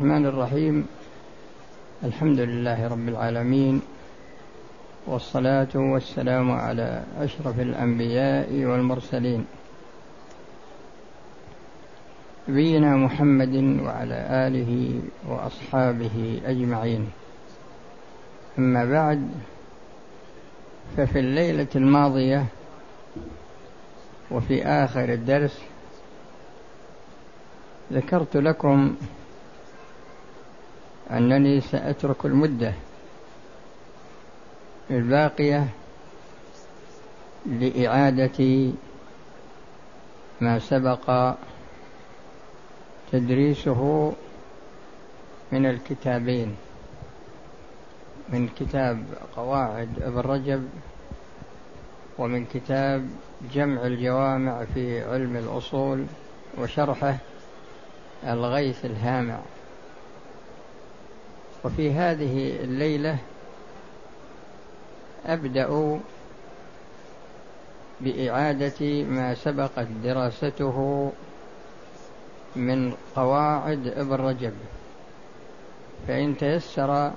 الرحمن الرحيم. الحمد لله رب العالمين والصلاة والسلام على أشرف الأنبياء والمرسلين. نبينا محمد وعلى آله وأصحابه أجمعين. أما بعد ففي الليلة الماضية وفي آخر الدرس ذكرت لكم أنني سأترك المدة الباقية لإعادة ما سبق تدريسه من الكتابين من كتاب قواعد ابن رجب ومن كتاب جمع الجوامع في علم الأصول وشرحه الغيث الهامع. وفي هذه الليلة أبدأ بإعادة ما سبقت دراسته من قواعد ابن رجب. فإن تيسر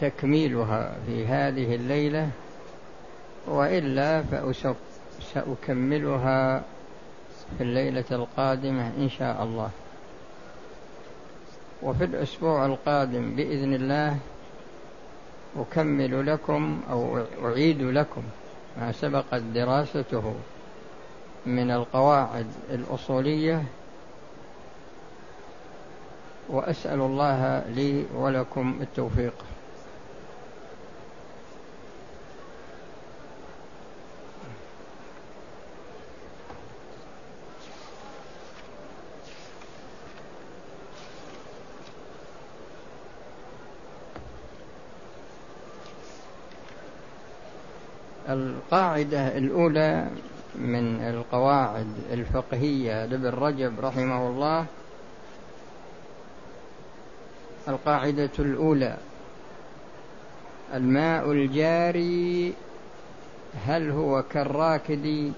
تكميلها في هذه الليلة وإلا فسأكملها في الليلة القادمة إن شاء الله. وفي الأسبوع القادم بإذن الله أكمل لكم أو أعيد لكم ما سبقت دراسته من القواعد الأصولية وأسأل الله لي ولكم التوفيق. القاعدة الأولى من القواعد الفقهية لابن رجب رحمه الله القاعدة الأولى الماء الجاري هل هو كالراكد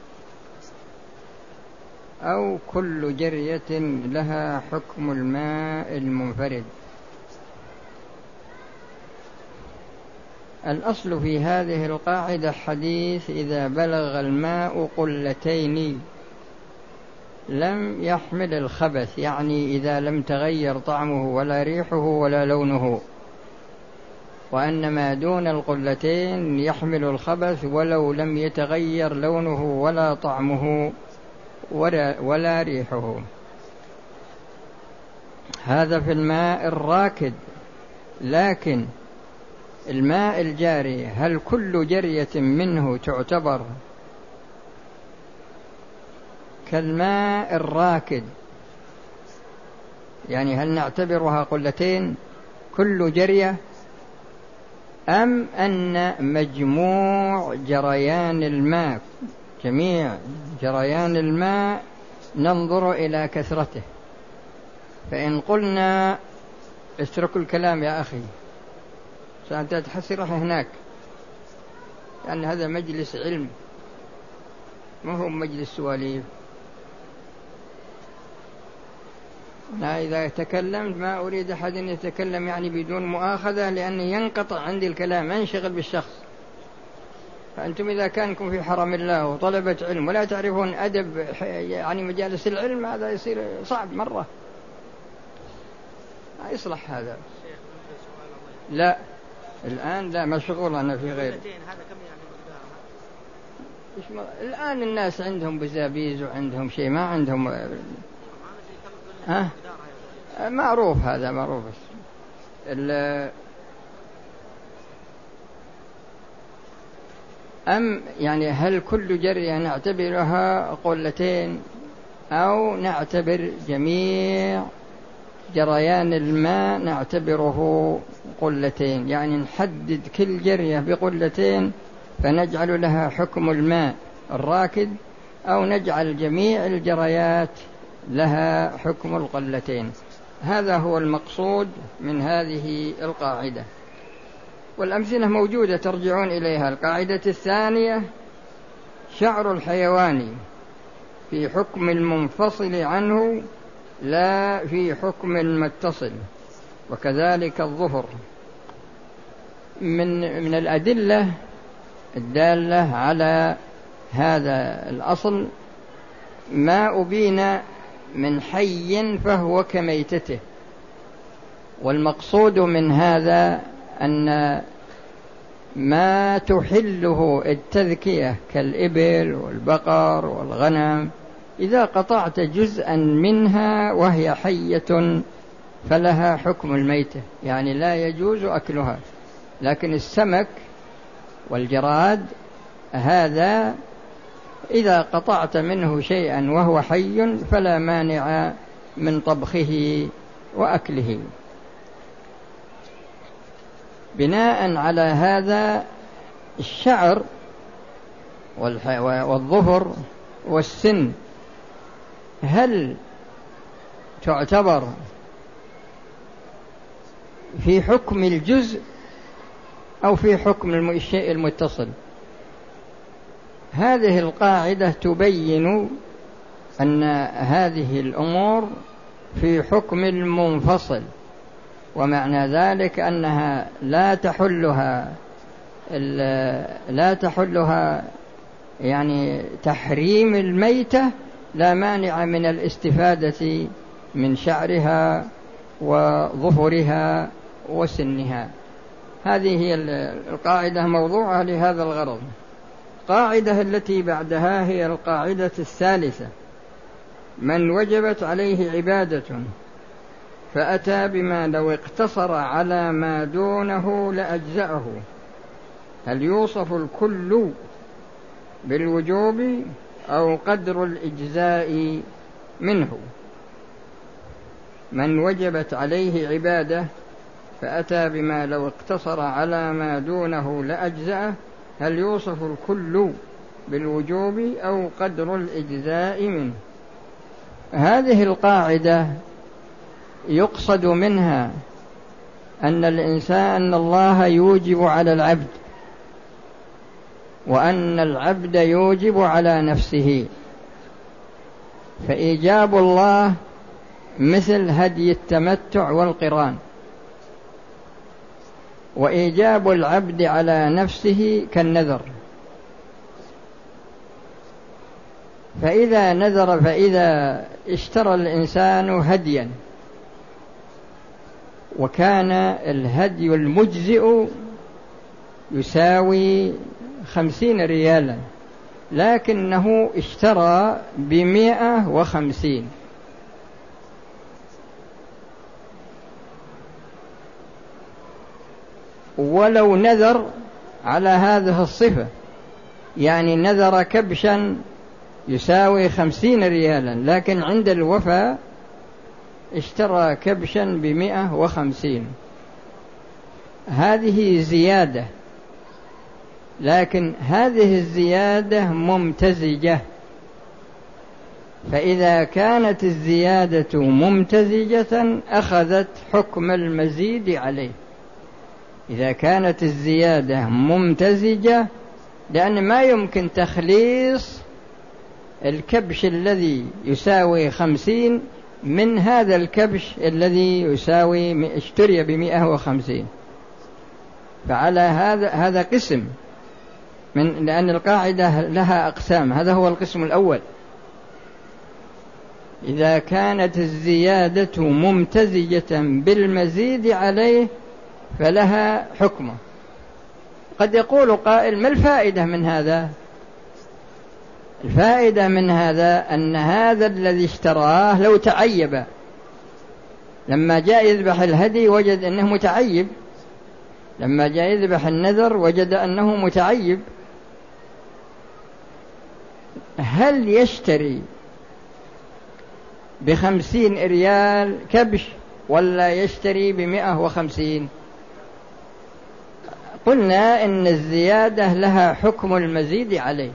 أو كل جرية لها حكم الماء المنفرد؟ الأصل في هذه القاعدة حديث إذا بلغ الماء قلتين لم يحمل الخبث يعني إذا لم تغير طعمه ولا ريحه ولا لونه. وأن ما دون القلتين يحمل الخبث ولو لم يتغير لونه ولا طعمه ولا, ولا ريحه. هذا في الماء الراكد لكن الماء الجاري هل كل جرية منه تعتبر؟ كالماء الراكد. يعني هل نعتبرها قلتين كل جرية؟ أم أن مجموع جريان الماء جميع جريان الماء ننظر إلى كثرته. فإن قلنا اتركوا الكلام يا أخي. فأنت تحسره هناك. لأن هذا مجلس علم. ما هو مجلس سواليف. أنا إذا تكلمت ما أريد أحد أن يتكلم يعني بدون مؤاخذة لأنه ينقطع عندي الكلام أنشغل بالشخص. فأنتم إذا كانكم في حرم الله وطلبة علم ولا تعرفون أدب يعني مجالس العلم هذا يصير صعب مرة. ما يصلح هذا. لا. الآن لا مشغول أنا في غير. الآن الناس عندهم بزابيز وعندهم شيء ما عندهم ها؟ معروف هذا معروف. أم يعني هل كل جرية نعتبرها قلتين أو نعتبر جميع جريان الماء نعتبره قلتين يعني نحدد كل جرية بقلتين فنجعل لها حكم الماء الراكد أو نجعل جميع الجريات لها حكم القلتين. هذا هو المقصود من هذه القاعدة. والأمثلة موجودة ترجعون إليها. القاعدة الثانية شعر الحيوان في حكم المنفصل عنه لا في حكم متصل وكذلك الظهر. من من الأدلة الدالة على هذا الأصل ما أبين من حي فهو كميتته. والمقصود من هذا أن ما تحله التذكية كالإبل والبقر والغنم إذا قطعت جزءا منها وهي حية فلها حكم الميتة يعني لا يجوز أكلها. لكن السمك والجراد هذا إذا قطعت منه شيئا وهو حي فلا مانع من طبخه وأكله. بناء على هذا الشعر والظفر والسن هل تعتبر في حكم الجزء أو في حكم الشيء المتصل؟ هذه القاعدة تبين أن هذه الأمور في حكم المنفصل ومعنى ذلك أنها لا تحلها لا تحلها يعني تحريم الميتة لا مانع من الاستفادة من شعرها وظفرها وسنها. هذه هي القاعدة موضوعة لهذا الغرض. القاعدة التي بعدها هي القاعدة الثالثة. من وجبت عليه عبادة فأتى بما لو اقتصر على ما دونه لأجزأه. هل يوصف الكل بالوجوب أو قدر الإجزاء منه. من وجبت عليه عبادة فأتى بما لو اقتصر على ما دونه لأجزأه هل يوصف الكل بالوجوب أو قدر الإجزاء منه؟ هذه القاعدة يقصد منها أن الإنسان أن الله يوجب على العبد وأن العبد يوجب على نفسه. فإيجاب الله مثل هدي التمتع والقران. وإيجاب العبد على نفسه كالنذر. فإذا نذر فإذا اشترى الإنسان هديا وكان الهدي المجزئ يساوي خمسين ريالا لكنه اشترى بمئة وخمسين. ولو نذر على هذه الصفة يعني نذر كبشا يساوي خمسين ريالا لكن عند الوفاء اشترى كبشا بمئة وخمسين. هذه زيادة لكن هذه الزيادة ممتزجة. فإذا كانت الزيادة ممتزجة أخذت حكم المزيد عليه. إذا كانت الزيادة ممتزجة لأن ما يمكن تخليص الكبش الذي يساوي خمسين من هذا الكبش الذي يساوي اشتري بمئة وخمسين. فعلى هذا هذا قسم. من لأن القاعدة لها أقسام. هذا هو القسم الأول. إذا كانت الزيادة ممتزجة بالمزيد عليه فلها حكمه قد يقول قائل ما الفائدة من هذا؟ الفائدة من هذا أن هذا الذي اشتراه لو تعيب. لما جاء يذبح الهدي وجد أنه متعيب. لما جاء يذبح النذر وجد أنه متعيب. هل يشتري بخمسين ريال كبش ولا يشتري بمئة وخمسين؟ قلنا إن الزيادة لها حكم المزيد عليه.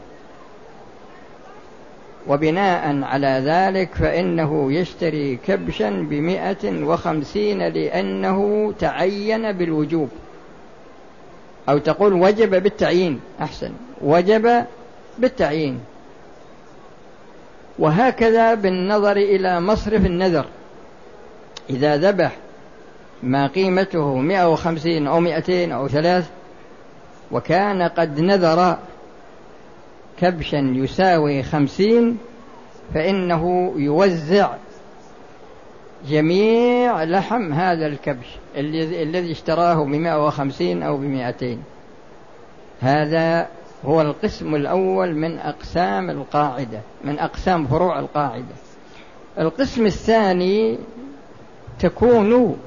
وبناء على ذلك فإنه يشتري كبشا بمئة وخمسين لأنه تعين بالوجوب. أو تقول وجب بالتعيين أحسن. وجب بالتعيين. وهكذا بالنظر إلى مصرف النذر. إذا ذبح ما قيمته مئة وخمسين أو مئتين أو ثلاث وكان قد نذر كبشا يساوي خمسين فإنه يوزع جميع لحم هذا الكبش الذي اشتراه بمائة وخمسين أو بمائتين هذا هو القسم الأول من أقسام القاعدة من أقسام فروع القاعدة. القسم الثاني تكون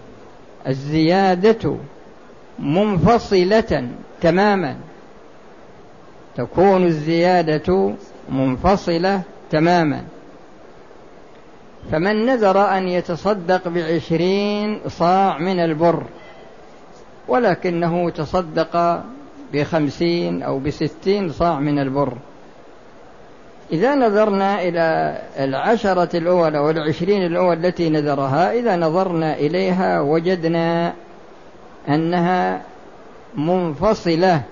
الزيادة منفصلة تماما. تكون الزيادة منفصلة تماما. فمن نذر أن يتصدق بعشرين صاع من البر ولكنه تصدق بخمسين أو بستين صاع من البر. إذا نظرنا إلى العشرة الأول أو العشرين الأول التي نذرها إذا نظرنا إليها وجدنا أنها منفصلة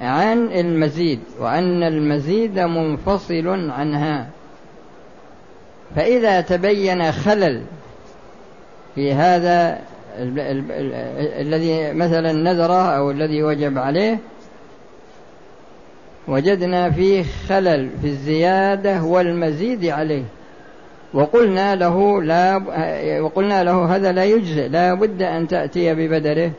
عن المزيد وأن المزيد منفصل عنها. فإذا تبين خلل في هذا الذي مثلا نذره أو الذي وجب عليه وجدنا فيه خلل في الزيادة والمزيد عليه. وقلنا له لا وقلنا له هذا لا يجزئ لا بد أن تأتي ببدره.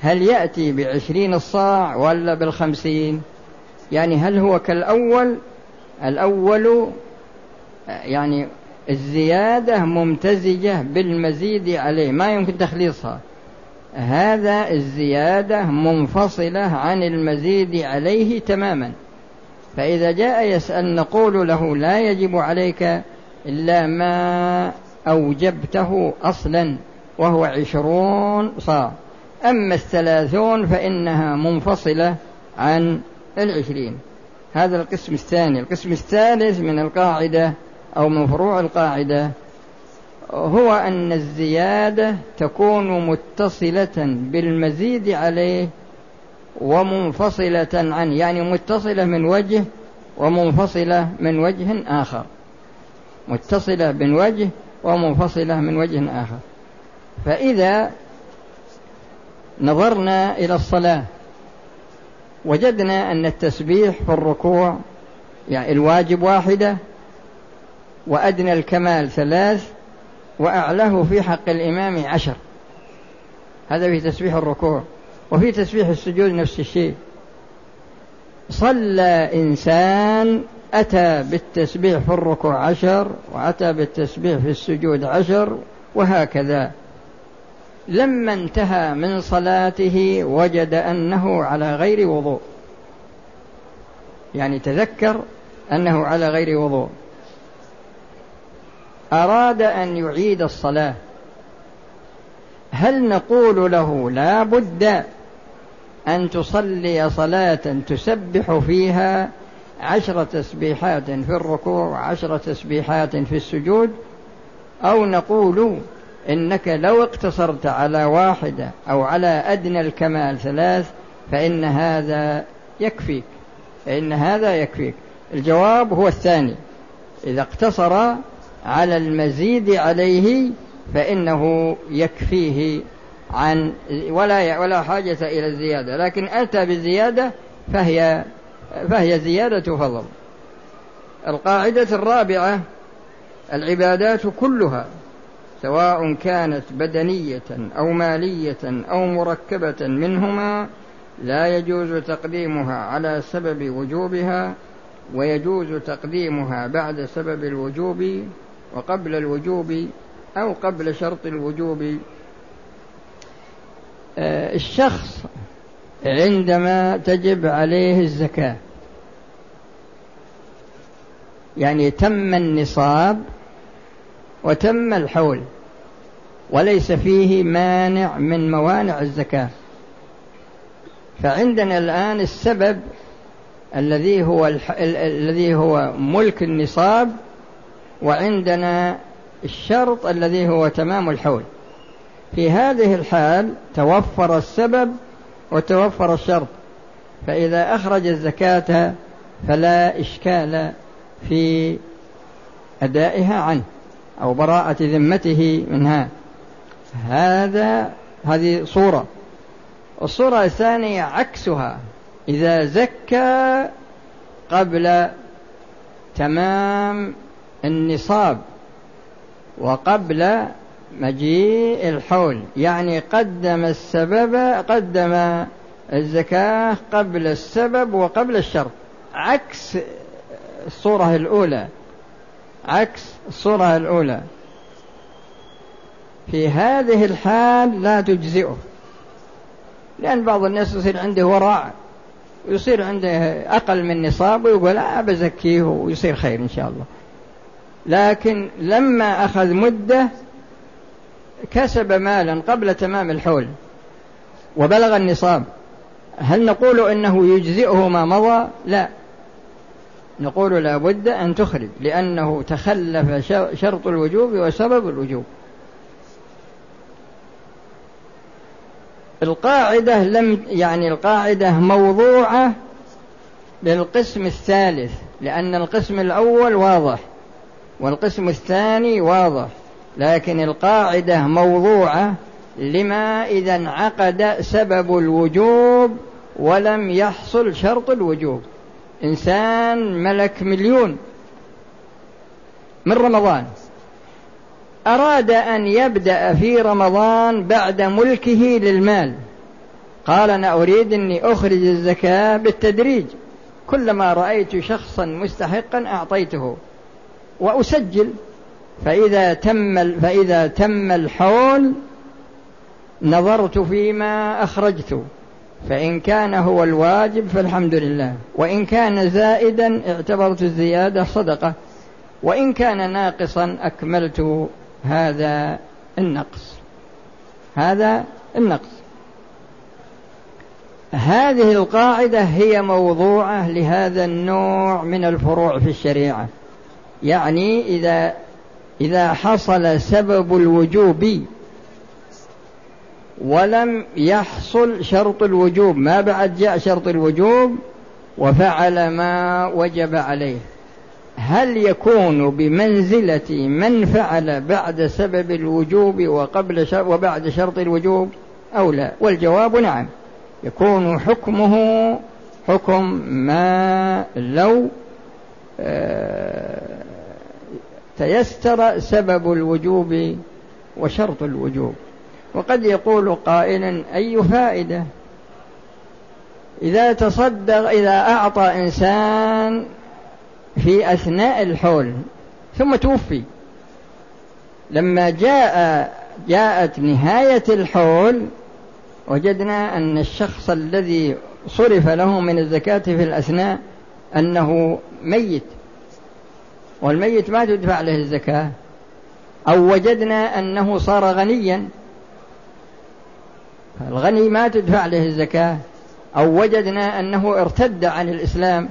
هل يأتي بعشرين الصاع ولا بالخمسين؟ يعني هل هو كالأول؟ الأول يعني الزيادة ممتزجة بالمزيد عليه ما يمكن تخليصها. هذا الزيادة منفصلة عن المزيد عليه تماما. فإذا جاء يسأل نقول له لا يجب عليك إلا ما أوجبته أصلا وهو عشرون صاع. أما الثلاثون فإنها منفصلة عن العشرين. هذا القسم الثاني. القسم الثالث من القاعدة أو من فروع القاعدة هو أن الزيادة تكون متصلة بالمزيد عليه ومنفصلة عنه يعني متصلة من وجه ومنفصلة من وجه آخر. متصلة من وجه ومنفصلة من وجه آخر. فإذا نظرنا إلى الصلاة وجدنا أن التسبيح في الركوع يعني الواجب واحدة وأدنى الكمال ثلاث وأعلاه في حق الإمام عشر. هذا في تسبيح الركوع وفي تسبيح السجود نفس الشيء. صلى إنسان أتى بالتسبيح في الركوع عشر وأتى بالتسبيح في السجود عشر وهكذا. لما انتهى من صلاته وجد أنه على غير وضوء. يعني تذكر أنه على غير وضوء. أراد أن يعيد الصلاة. هل نقول له لا بد أن تصلي صلاة تسبح فيها عشر تسبيحات في الركوع وعشر تسبيحات في السجود؟ أو نقول إنك لو اقتصرت على واحدة أو على أدنى الكمال ثلاث فإن هذا يكفيك. فإن هذا يكفيك. الجواب هو الثاني. إذا اقتصر على المزيد عليه فإنه يكفيه عن ولا ولا حاجة إلى الزيادة. لكن أتى بالزيادة فهي فهي زيادة فضل. القاعدة الرابعة العبادات كلها سواء كانت بدنية أو مالية أو مركبة منهما لا يجوز تقديمها على سبب وجوبها ويجوز تقديمها بعد سبب الوجوب وقبل الوجوب أو قبل شرط الوجوب آه، الشخص عندما تجب عليه الزكاة يعني تم النصاب وتم الحول وليس فيه مانع من موانع الزكاة فعندنا الآن السبب الذي هو. الذي هو ملك النصاب وعندنا الشرط الذي هو تمام الحول. في هذه الحال توفر السبب وتوفر الشرط. فإذا أخرج الزكاة فلا إشكال في أدائها عنه أو براءة ذمته منها. هذا هذه صورة. الصورة الثانية عكسها. إذا زكى قبل تمام النصاب وقبل مجيء الحول يعني قدم السبب قدم الزكاة قبل السبب وقبل الشرط عكس الصورة الأولى عكس الصورة الأولى. في هذه الحال لا تجزئه لأن بعض الناس يصير عنده ورع ويصير عنده أقل من نصاب ويقول لا بزكيه ويصير خير إن شاء الله. لكن لما أخذ مدة كسب مالا قبل تمام الحول وبلغ النصاب. هل نقول إنه يجزئه ما مضى؟ لا. نقول لا بد أن تخرج لأنه تخلف شرط الوجوب وسبب الوجوب. القاعدة لم يعني القاعدة موضوعة للقسم الثالث لأن القسم الأول واضح. والقسم الثاني واضح لكن القاعدة موضوعة لما إذا انعقد سبب الوجوب ولم يحصل شرط الوجوب. إنسان ملك مليون من رمضان. أراد أن يبدأ في رمضان بعد ملكه للمال. قال أنا أريد أني أخرج الزكاة بالتدريج. كلما رأيت شخصا مستحقا أعطيته. وأسجل. فإذا تم فإذا تم الحول نظرت فيما أخرجت. فإن كان هو الواجب فالحمد لله. وإن كان زائدا اعتبرت الزيادة صدقة. وإن كان ناقصا أكملت هذا النقص. هذا النقص. هذه القاعدة هي موضوعة لهذا النوع من الفروع في الشريعة. يعني إذا إذا حصل سبب الوجوب ولم يحصل شرط الوجوب. ما بعد جاء شرط الوجوب وفعل ما وجب عليه. هل يكون بمنزلة من فعل بعد سبب الوجوب وقبل شر وبعد شرط الوجوب أو لا؟ والجواب نعم. يكون حكمه حكم ما لو آه تيسر سبب الوجوب وشرط الوجوب. وقد يقول قائل أي فائدة؟ إذا تصدق إذا أعطى إنسان في أثناء الحول ثم توفي. لما جاء جاءت نهاية الحول وجدنا أن الشخص الذي صرف له من الزكاة في الأثناء أنه ميت. والميت ما تدفع له الزكاة. أو وجدنا أنه صار غنيا. الغني ما تدفع له الزكاة. أو وجدنا أنه ارتد عن الإسلام.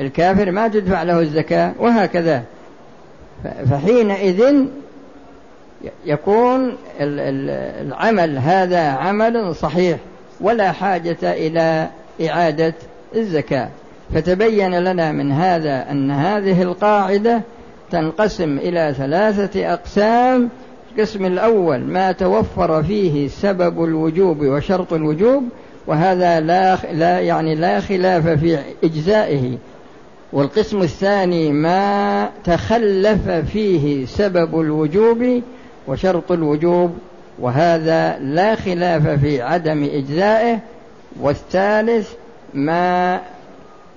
الكافر ما تدفع له الزكاة. وهكذا. فحينئذ يكون العمل هذا عمل صحيح. ولا حاجة إلى إعادة الزكاة. فتبين لنا من هذا أن هذه القاعدة تنقسم إلى ثلاثة أقسام. القسم الأول ما توفر فيه سبب الوجوب وشرط الوجوب وهذا لا لا يعني لا خلاف في إجزائه. والقسم الثاني ما تخلف فيه سبب الوجوب وشرط الوجوب وهذا لا خلاف في عدم إجزائه. والثالث ما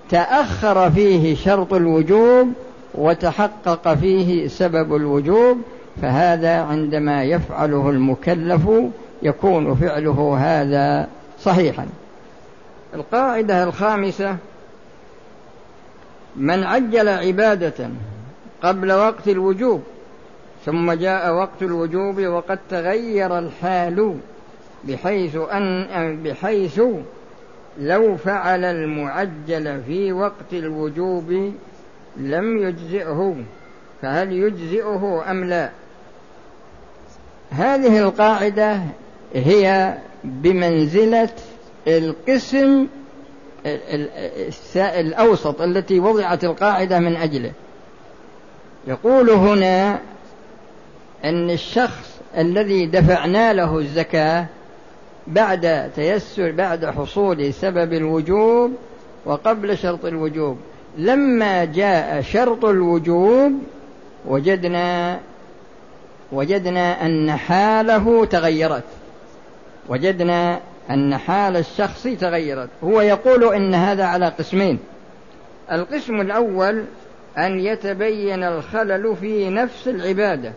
تأخر فيه شرط الوجوب وتحقق فيه سبب الوجوب فهذا عندما يفعله المكلف يكون فعله هذا صحيحا. القاعدة الخامسة من عجل عبادة قبل وقت الوجوب ثم جاء وقت الوجوب وقد تغير الحال بحيث أن بحيث لو فعل المعجل في وقت الوجوب لم يجزئه فهل يجزئه أم لا؟ هذه القاعدة هي بمنزلة القسم الأوسط التي وضعت القاعدة من أجله. يقول هنا أن الشخص الذي دفعنا له الزكاة بعد تيسر بعد حصول سبب الوجوب وقبل شرط الوجوب. لما جاء شرط الوجوب وجدنا وجدنا أن حاله تغيرت. وجدنا أن حال الشخص تغيرت. هو يقول إن هذا على قسمين. القسم الأول أن يتبين الخلل في نفس العبادة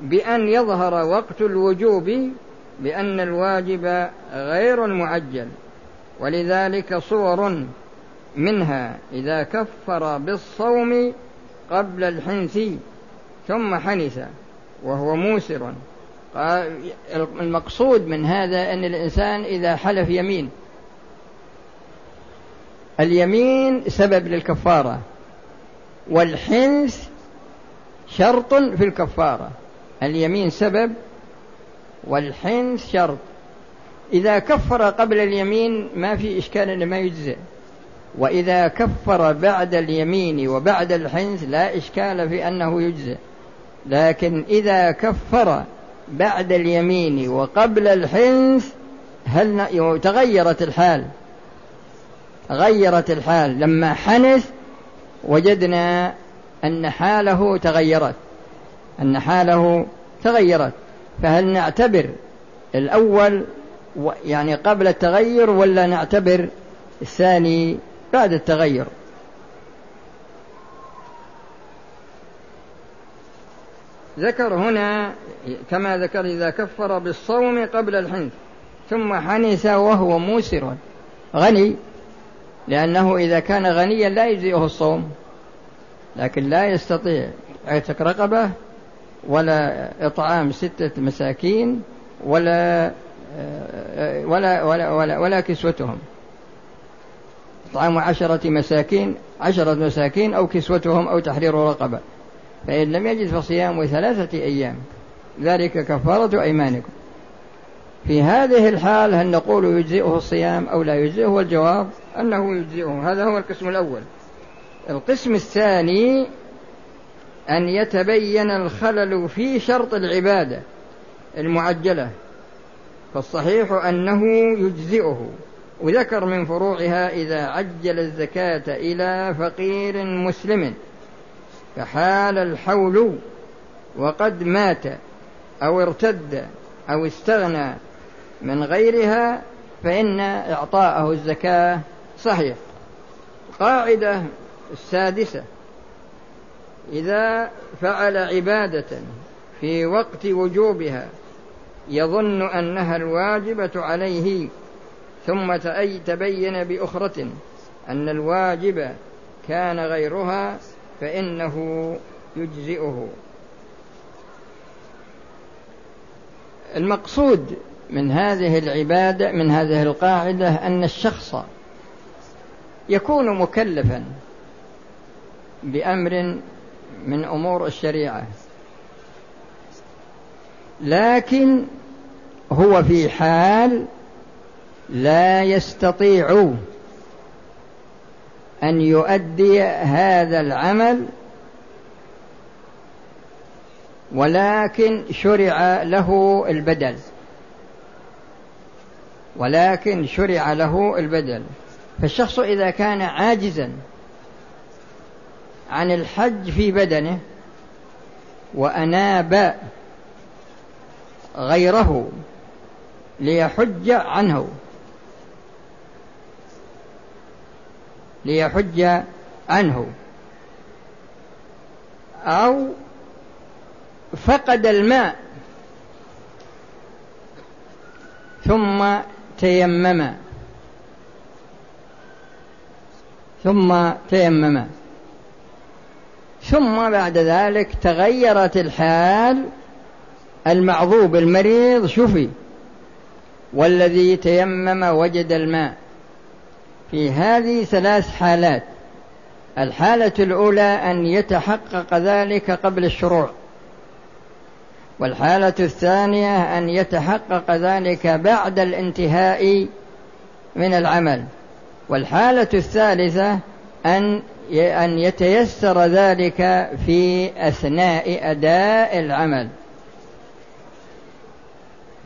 بأن يظهر وقت الوجوب بأن الواجب غير المعجل ولذلك صور منها إذا كفر بالصوم قبل الحنث ثم حنث وهو موسر. المقصود من هذا أن الإنسان إذا حلف يمين. اليمين سبب للكفارة والحنث شرط في الكفارة. اليمين سبب والحنث شرط. إذا كفر قبل اليمين ما في إشكال أنه ما يجزئ. وإذا كفر بعد اليمين وبعد الحنث لا إشكال في أنه يجزئ. لكن إذا كفر بعد اليمين وقبل الحنث هل تغيرت الحال. غيرت الحال. لما حنث وجدنا أن حاله تغيرت. أن حاله تغيرت. فهل نعتبر الأول يعني قبل التغير ولا نعتبر الثاني بعد التغير؟ ذكر هنا كما ذكر إذا كفر بالصوم قبل الحنث ثم حنث وهو موسر. غني لأنه إذا كان غنيا لا يجزئه الصوم لكن لا يستطيع عتق رقبة ولا إطعام ستة مساكين ولا ولا ولا ولا, ولا كسوتهم. إطعام عشرة مساكين عشرة مساكين أو كسوتهم أو تحرير رقبة. فإن لم يجد فصيام ثلاثة أيام ذلك كفارة أيمانكم. في هذه الحال هل نقول يجزئه الصيام أو لا يجزئه؟ والجواب أنه يجزئه. هذا هو القسم الأول. القسم الثاني أن يتبين الخلل في شرط العبادة المعجلة فالصحيح أنه يجزئه. وذكر من فروعها إذا عجل الزكاة إلى فقير مسلم فحال الحول وقد مات أو ارتد أو استغنى من غيرها فإن إعطاءه الزكاة صحيح. القاعدة السادسة إذا فعل عبادة في وقت وجوبها يظن أنها الواجبة عليه ثم تبين بأخرة أن الواجب كان غيرها فإنه يجزئه. المقصود من هذه العبادة من هذه القاعدة أن الشخص يكون مكلفا بأمر من أمور الشريعة. لكن هو في حال لا يستطيع أن يؤدي هذا العمل ولكن شرع له البدل. ولكن شرع له البدل. فالشخص إذا كان عاجزا عن الحج في بدنه وأناب غيره ليحج عنه. ليحج عنه. أو فقد الماء ثم تيمم. ثم تيمم. ثم بعد ذلك تغيرت الحال المعذوب المريض شفي. والذي تيمم وجد الماء. في هذه ثلاث حالات. الحالة الأولى أن يتحقق ذلك قبل الشروع. والحالة الثانية أن يتحقق ذلك بعد الانتهاء من العمل. والحالة الثالثة أن أن يتيسر ذلك في أثناء أداء العمل.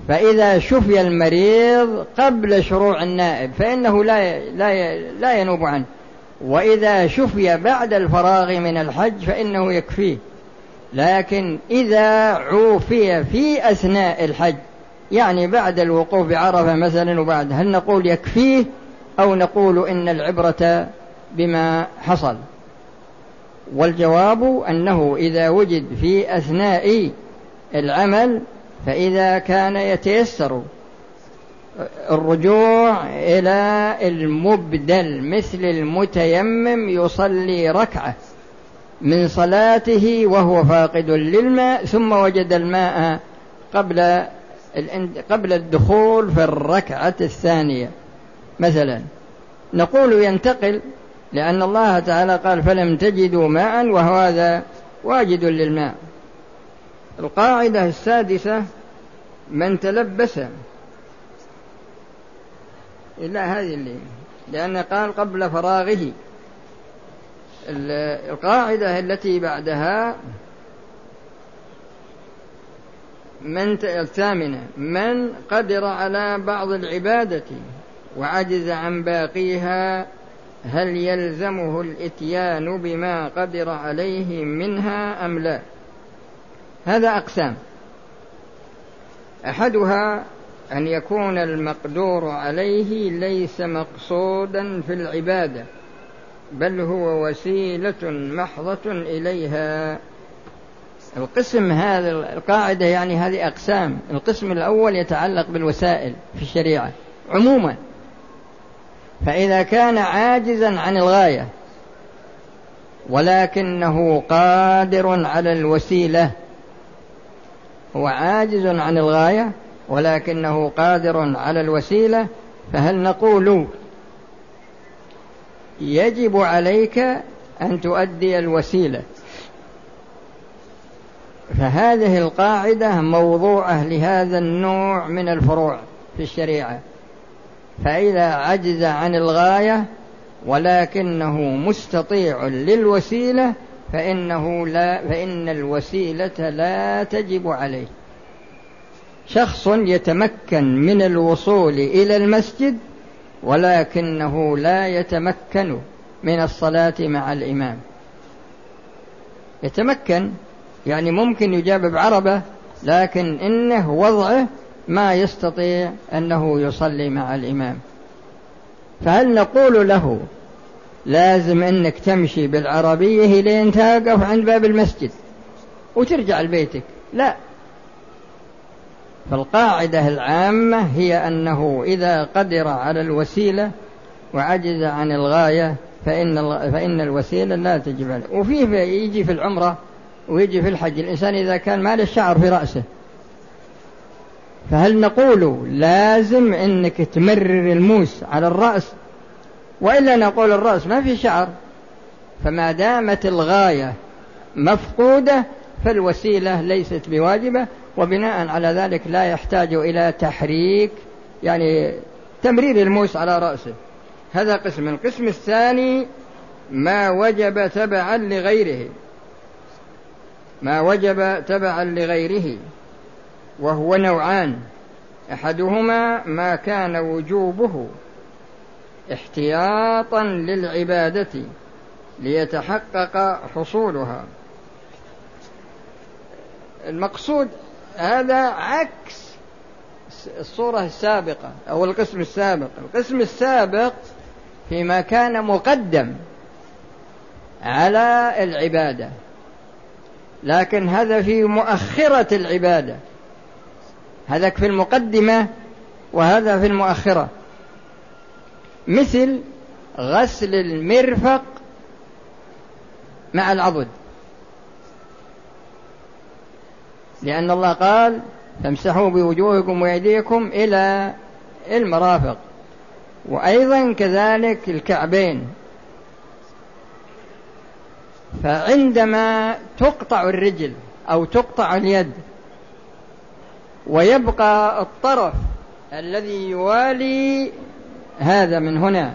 فإذا شفي المريض قبل شروع النائب فإنه لا لا لا ينوب عنه. وإذا شفي بعد الفراغ من الحج فإنه يكفيه. لكن إذا عوفي في أثناء الحج يعني بعد الوقوف بعرفة مثلا وبعد هل نقول يكفيه أو نقول إن العبرة بما حصل. والجواب أنه إذا وجد في أثناء العمل فإذا كان يتيسر الرجوع إلى المبدل مثل المتيمم يصلي ركعة من صلاته وهو فاقد للماء ثم وجد الماء قبل قبل الدخول في الركعة الثانية. مثلا نقول ينتقل لأن الله تعالى قال فلم تجدوا ماء وهذا واجد للماء. القاعدة السادسة من تلبس. إلا هذه اللي لأن قال قبل فراغه. القاعدة التي بعدها من الثامنة من قدر على بعض العبادة وعجز عن باقيها هل يلزمه الإتيان بما قدر عليه منها أم لا؟ هذا أقسام. أحدها أن يكون المقدور عليه ليس مقصودا في العبادة بل هو وسيلة محضة إليها. القسم هذا القاعدة يعني هذه أقسام. القسم الأول يتعلق بالوسائل في الشريعة. عموما فإذا كان عاجزا عن الغاية ولكنه قادر على الوسيلة هو عاجز عن الغاية ولكنه قادر على الوسيلة فهل نقول يجب عليك أن تؤدي الوسيلة؟ فهذه القاعدة موضوعة لهذا النوع من الفروع في الشريعة. فإذا عجز عن الغاية ولكنه مستطيع للوسيلة فإنه لا فإن الوسيلة لا تجب عليه. شخص يتمكن من الوصول إلى المسجد ولكنه لا يتمكن من الصلاة مع الإمام. يتمكن يعني ممكن يجاب بعربة لكن إنه وضعه ما يستطيع أنه يصلي مع الإمام. فهل نقول له لازم أنك تمشي بالعربية لين توقف عند باب المسجد وترجع لبيتك؟ لا. فالقاعدة العامة هي أنه إذا قدر على الوسيلة وعجز عن الغاية فإن فإن الوسيلة لا تجب عليه. وفيه يجي في العمرة ويجي في الحج. الإنسان إذا كان ما له شعر في رأسه فهل نقول لازم إنك تمرر الموس على الرأس؟ وإلا نقول الرأس ما في شعر. فما دامت الغاية مفقودة فالوسيلة ليست بواجبة وبناء على ذلك لا يحتاج إلى تحريك يعني تمرير الموس على رأسه. هذا قسم. القسم الثاني ما وجب تبعا لغيره. ما وجب تبعا لغيره. وهو نوعان. أحدهما ما كان وجوبه احتياطا للعبادة ليتحقق حصولها. المقصود هذا عكس الصورة السابقة أو القسم السابق. القسم السابق فيما كان مقدم على العبادة لكن هذا في مؤخرة العبادة. هذاك في المقدمة وهذا في المؤخرة. مثل غسل المرفق مع العضد. لأن الله قال فامسحوا بوجوهكم وأيديكم إلى المرافق. وأيضا كذلك الكعبين. فعندما تقطع الرجل أو تقطع اليد ويبقى الطرف الذي يوالي هذا من هنا.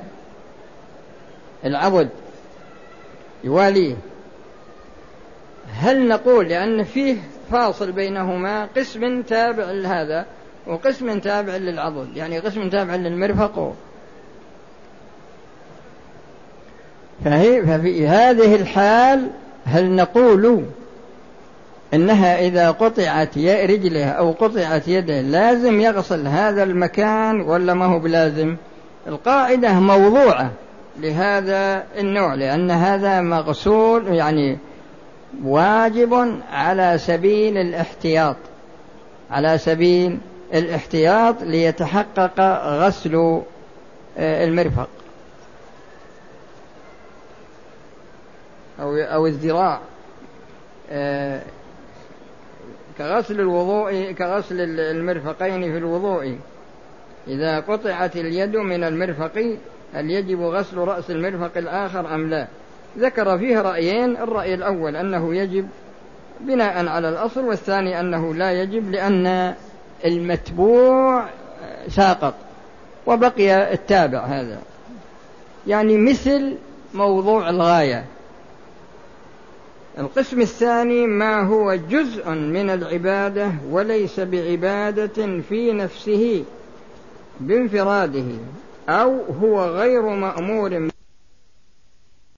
العضد يواليه. هل نقول لأن فيه فاصل بينهما قسم تابع لهذا وقسم تابع للعضد؟ يعني قسم تابع للمرفق. فهي ففي هذه الحال هل نقول إنها إذا قطعت رجله أو قطعت يده لازم يغسل هذا المكان ولا ما هو بلازم؟ القاعدة موضوعة لهذا النوع لأن هذا مغسول يعني واجب على سبيل الاحتياط على سبيل الاحتياط ليتحقق غسل آه، المرفق. أو أو الذراع آه، كغسل الوضوء كغسل المرفقين في الوضوء. إذا قطعت اليد من المرفق هل يجب غسل رأس المرفق الآخر أم لا؟ ذكر فيه رأيين الرأي الأول أنه يجب بناء على الأصل والثاني أنه لا يجب لأن المتبوع ساقط وبقي التابع هذا. يعني مثل موضوع الغاية. القسم الثاني ما هو جزء من العبادة وليس بعبادة في نفسه بانفراده أو هو غير مأمور